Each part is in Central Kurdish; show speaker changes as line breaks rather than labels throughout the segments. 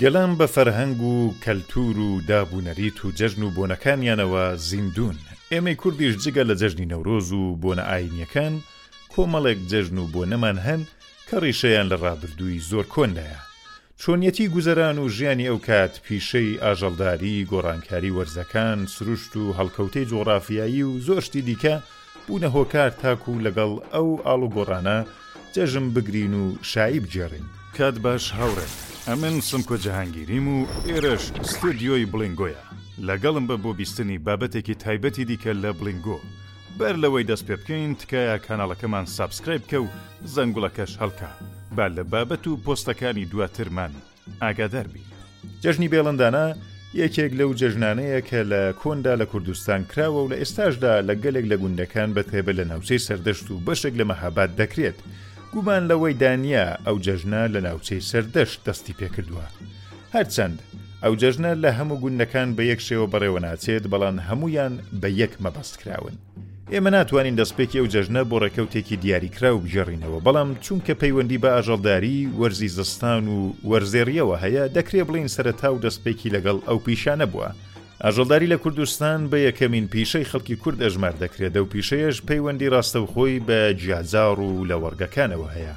گەلان بە فەرهەنگ و کەلتوور و داب و نەریت و جەژن و بۆنەکانیانەوە زیندوون. ئێمەی کوردیش جگە لە جەژنی نەورۆز و بۆنە ئایینییەکان، کۆمەڵێک جەژن و بۆنەمان هەن کە ڕیشەیان لە ڕابردووی زۆر کۆندایە. چۆنیەتی گوزەران و ژیانی ئەو کات، پیشەی ئاژەڵداری، گۆڕانکاری وەرزەکان، سروشت و هەڵکەوتەی جوغڕافیایی و زۆر شتی دیکە، بوونە هۆکار تاکوو لەگەڵ ئەو ئاڵوگۆڕانە جەژن بگرین و شایی بگێڕین. کات باش هاوڕێ، ئەمن سمکۆ جەهانگیریم و ئێرەش ستۆدیۆی بڵینگۆیە، لەگەڵم بە بۆ بیستنی بابەتێکی تایبەتی دیکە لە بڵینگۆ. بەر لەوەی دەست پێ بکەین تکایە کاناڵەکەمان سابسکرایب بکە و زەنگوڵەکەش هەڵکە با لە بابەت و پۆستەکانی دواترمان ئاگادار بین. جەژنی بێڵندانە یەکێک لەو جەژنانەیە کە لە کۆندا لە کوردستان کراوە و لە ئێستاشدا لە گەلێک لە گوندەکان بە تایبەت لە ناوچەی سەردەشت و بەشێک لە مەهاباد دەکرێت گومان لەوەی دانە ئەو جەژنە لە ناوچەی سەردەشت دەستی پێکردووە هەرچەند ئەو جەژنە لە هەموو گوندەکان بە یەک شێوە بەڕێوە ناچێت بەڵام هەمویان بە یەک مەبەست کراون. ئێمە ناتوانین دەستپێکی ئەو جەژنە بۆ ڕێکەوتێکی دیاریکراو بگێڕینەوە، بەڵام چونکە پەیوەندی بە ئاژەڵداری، وەرزی زستان و وەرزێڕییەوە هەیە، دەکرێ بڵێین سەرەتا و دەستپێکی لەگەڵ ئەو پیشانە بووە. ئاژەڵداری لە کوردستان بە یەکەمین پیشەی خەڵکی کورد ئەژمار دەکرێت، ئەو پیشەیەش پەیوەندی ڕاستەوخۆی بە گیاجاڕ و لەوەڕگەکانەوە هەیە،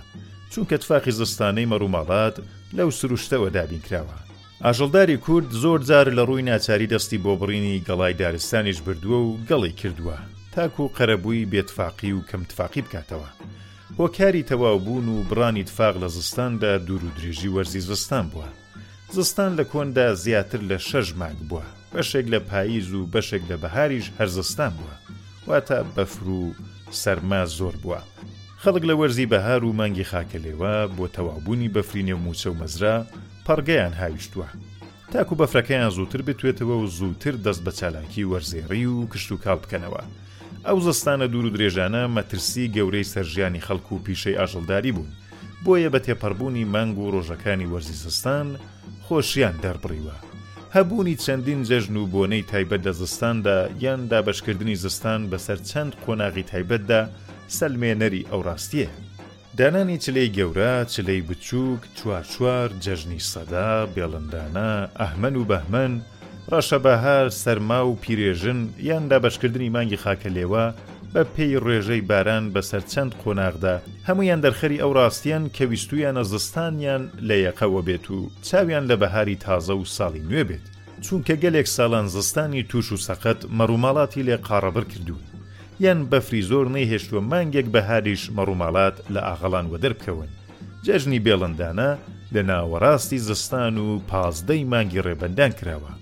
چونکە تفاقی زستانەی مەڕوماڵات لەو سروشتەوە دابینکراوە. ئاژەڵداری کورد زۆر جار لە ڕووی ناچاری دەستی بۆ بڕینی گەڵای دارستانیش بردووە و گەڵی کردووە تاکوو قەرەبووی بێ تفاقی و کەم تفاقی بکاتەوە. هۆکاری تەواو بوون و بڕانی تفاق لە زستاندا دوور و درێژی وەرزی زستان بووە. زستان لە کۆندا زیاتر لە شەش مانگ بووە. بەشێک لە پاییز و بەشێک لە بەهاریش هەر زستان بووە. واتە بەفر و سەرما زۆر بووە. خەڵک لە وەرزی بەهار و مانگی خاکەلێوە بۆ تەواوبوونی بەفری نێو مووچە و مەزرا، پەڕگەیان هاویشتووە تاکو بەفرەکەیان زووتر بتوێتەوە و زووتر دەست بە چالاکی وەرزێڕی و کشتوکاڵ بکەنەوە. ئەو زستانە دوور و درێژانە مەترسی گەورەی سەر ژیانی خەڵک و پیشەی ئاژەڵداری بوون، بۆیە بە تێپەڕبوونی مانگ و ڕۆژەکانی وەرزی زستان خۆشیان دەربڕیوە. هەبوونی چەندین جەژن و بۆنەی تایبەت لە زستاندا یان دابەشکردنی زستان بەسەر چەند قۆناغی تایبەتدا سەلمێنەری ئەو ڕاستییەیە. دانانی چلەی گەورە، چلەی بچووک، چوار چوار، جەژنی سەدا، بێڵندانە، ئەهمەن و بەهمەن، ڕەشە بەهار، سەرما و پیرێژن، یان دابەشکردنی مانگی خاکەلێوە بە پێی ڕێژەی باران بەسەر چەند قۆناغدا، هەموویان دەرخەری ئەو ڕاستییەن کە ویستوویانە زستانیان لە یەقەوە بێت و چاویان لە بەهاری تازە و ساڵی نوێ بێت، چونکە گەلێک ساڵان زستانی تووش و سەقەت مەڕوماڵاتی لێ قاڕەبڕ کردوون. یان بەفری زۆر نەیهێشتووە مانگێک بەهاریش مەڕوماڵات لە ئاغەڵان وەدەر بکەون. جەژنی بێڵندانە لە ناوەڕاستی زستان و پازدە ی مانگی ڕێبەندان کراوە.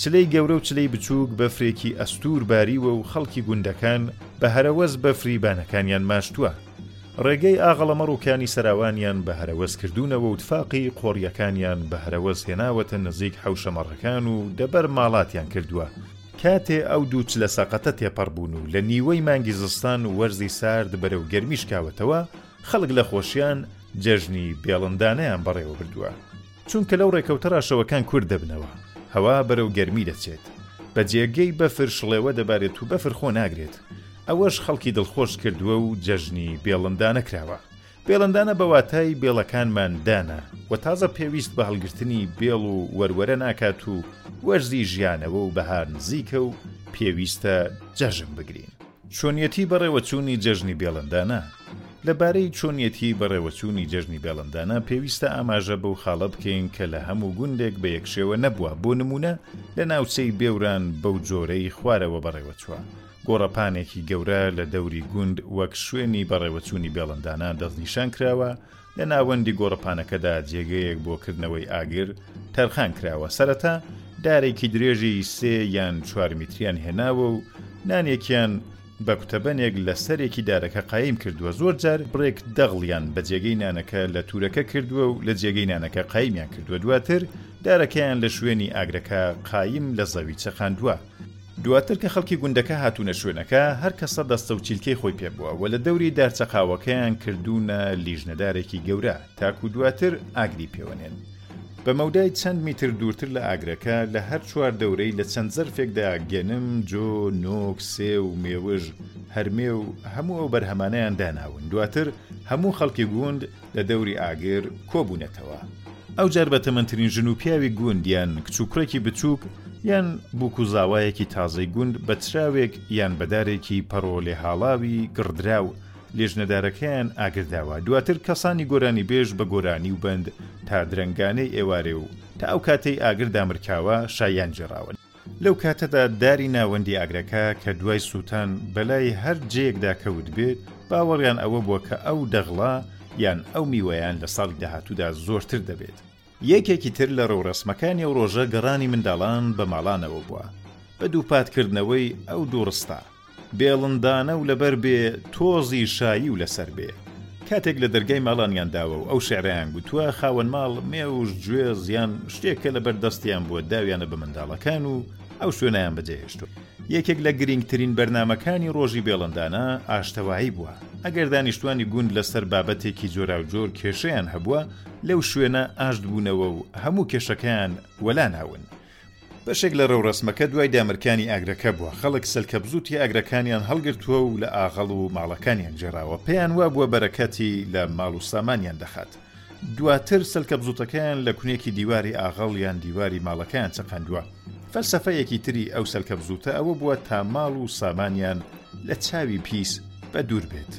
چلەی گەورە و چلەی بچووک بەفرێکی ئەستوور باریوە و خەڵکی گوندەکان بە هەرەوەز بەفری بانەکانیان ماشتووە. ڕێگەی ئاغەڵەمەڕ و کانی سەراوانیان بە هەرەوەز کردوونەوە و تفاقی قۆرییەکانیان بە هەرەوەز هێناوەتە نزیک حەوشە مەڕەکان و دەبەر ماڵاتیان کردووە. کاتێ ئەو دوو چلە سەقەتە تێپەڕ بوون و لە نیوەی مانگی زستان و وەرزی سارد بەرەو گەرمی شکاوەتەوە، خەڵک لە خۆشیان جەژنی بێڵندانەیان بەڕێوە بردووە. چونکە لەو ڕێکەوتەڕا شەوەکان کورت دەبنەوە، هەوا بەرەو گەرمی دەچێت، بە جێگەی بەفر شڵێوە دەبارێت و بەفر خۆ ناگرێت، ئەوەش خەڵکی دڵخۆش کردووە و جەژنی بێڵندانە کراوە. بێڵندانە بە واتای بێڵەکانمان دانا و تازە پێویست بە هەڵگرتنی بێڵ و وەروەرە ناکات و وەرزی ژیانەوە و بەهار نزیکە و پێویستە جەژن بگرین. چۆنیەتی بەڕێوەچوونی جەژنی بێڵندانە لەبارەی چۆنیەتی بەڕێوەچوونی جەژنی بێڵندانە پێویستە ئاماژە بەو خاڵە بکەین کە لە هەموو گوندێک بە یەک شێوە نەبووە بۆ نموونە لە ناوچەی بێوران بەو جۆرەی خوارەوە بەڕێوەچووە گۆڕەپانێکی گەورە لە دەوری گوند وەک شوێنی بەڕێوەچوونی بێڵندانە دەستنیشان کراوە، لە ناوەندی گۆڕەپانەکەدا جێگەیەک بۆ کردنەوەی ئاگر تەرخان کراوە، سەرەتا دارێکی درێژی سێ یان چوار میتریان هێناوە و نانێکیان بە کوتەبەنێک لە سەرێکی دارەکە قایم کردووە، زۆر جار بڕێک دەغڵیان بە جێگەی نانەکە لە تورەکە کردووە و لە جێگەی نانەکە قایمیان کردووە، دواتر دارەکەیان لە شوێنی ئاگرەکە قایم لە زەوی چەقاندووە. دواتر کە خەڵکی گوندەکە هاتوونە شوێنەکە، هەر کەسە دەستە و چیلکەی خۆی پێ بووە و لە دەوری دارچەقاوەکەیان کردوونە لیژنەدارێکی گەورە تاکوو دواتر ئاگری پێوە نێن. بە مەودای چەند میتر دوورتر لە ئاگرەکە، لە هەر چوار دەورەی لە چەند زەرفێکدا گەنم، جۆ، نۆک، سێو، مێوژ، هەرمێ و هەموو ئەو بەرهەمانەیان داناون، دواتر هەموو خەڵکی گوند، لە دەوری ئاگر کۆ بوونەتەوە. ئەوجار بە تەمەنترین ژن و پیاوی گوند یان کچ و کوڕێکی بچووک یان بووک و زاوایەکی تازەی گوند بە چراوێک یان بە دارێکی پەڕۆ لێهاڵاوی گڕدراو لێژنەدارەکەیان ئاگر داوە. دواتر کەسانی گۆرانیبێژ بە گۆرانی و بەند تا درەنگانەی ئێوارێ و تا ئەو کاتەی ئاگر دامرکاوە شاییان گێڕاوە. لەو کاتەدا داری ناوەندی ئاگرەکە کە دوای سووتان بەلای هەر جێیەکدا کەوت بێت، باوەڕیان ئەوە بووە کە ئەو دەغڵە یان ئەو میوەیان لە ساڵی داهاتوودا زۆرتر دەبێت. یەکێکی تر لە ڕەورەسمەکانی ئەو ڕۆژە گەڕانی منداڵان بە ماڵانەوە بووە بە دووپاتکردنەوەی ئەو دوو ڕستە. بێڵندانە و لەبەر بێ تۆزی شایی و لەسەر بێ. کاتێک لە دەرگای ماڵانیان داوە و ئەو شعرەیان گوتووە، خاوەن ماڵ مێوژ، گوێز یان شتێک کە لەبەر دەستیان بووە داویانە بە منداڵەکان و ئەو شوێنەیان بەجێ هێشتووە. یەکێک لە گرینگترین بەرنامەکانی ڕۆژی بێڵندانە ئاشتەوایی بووە. ئەگەر دانیشتووانی گوند لەسەر بابەتێکی جۆراوجۆر کێشەیان هەبووە، لەو شوێنە ئاشت بوونەوە و هەموو کێشەکەیان وەلا ناون. بەشێک لە ڕێوڕەسمەکە دوای دامرکانی ئاگرەکە بووە، خەڵک سەلکەبزووتی ئاگرەکانیان هەڵگرتووە و لە ئاغەڵ و ماڵەکانیان گێڕاوە، پێیان وابووە بەرەکەتی لە ماڵ و سامانیان دەخات. دواتر سەلکەبزووتەکەیان لە کونێکی دیواری ئاغەڵ یان دیواری ماڵەکەیان چەقاندووە. فەلسەفەیەکی تری ئەو سەلکەبزووتە ئەوە بووە تا ماڵ و سامانیان لە چاوی پیس بەدوور بێت.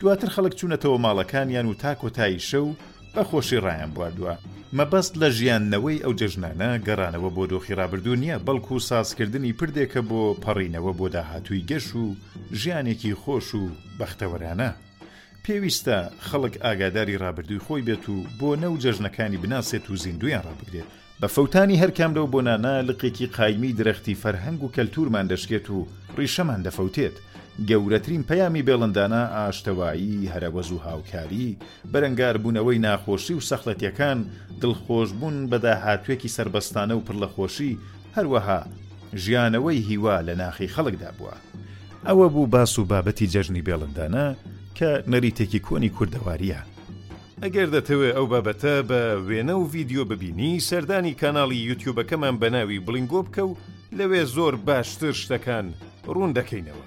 دواتر خەڵک چوونەتەوە ماڵەکانیان و تا کۆتایی شەو، بە خۆشی ڕایانبواردوە. مەبەست لە ژیاندنەوەی ئەو جەژنانە گەڕانەوە بۆ دۆخی ڕابردوو نییە، بەڵکو سازکردنی پردێکە بۆ پەڕینەوە بۆ داهاتووی گەش و ژیانێکی خۆش و بەختەوەرانە. پێویستە خەڵک ئاگاداری ڕابردووی خۆی بێت و بۆنە و جەژنەکانی بناسێت و زیندوویان ڕابگرێت. بە فەوتانی هەر کام لەو بۆنانە لقێکی قایمی درەختی فەرهەنگ و کەلتوورمان دەشکێت و ڕیشەمان دەفەوتێت. گەورەترین پەیامی بێڵندانە ئاشتەوایی، هەرەوەز و هاوکاری، بەرەنگاربوونەوەی ناخۆشی و سەخڵەتییەکان، دڵخۆشبوون بە داهاتووێکی سەربەستانە و پڕ لە خۆشی، هەروەها ژیانەوەی هیوا لە ناخی خەڵکدا بووە. ئەوە بوو باس و بابەتی جەژنی بێڵندانە کە نەریتێکی کۆنی کوردەوارییە. ئەگەر دەتەوێ ئەو بابەتە بە وێنە و ڤیدیۆ ببینی سەردانی کاناڵی یوتیوبەکەمان بە ناوی بڵینگۆ بکە و لەوێ زۆر باشتر شتەکان ڕوون دەکەینەوە.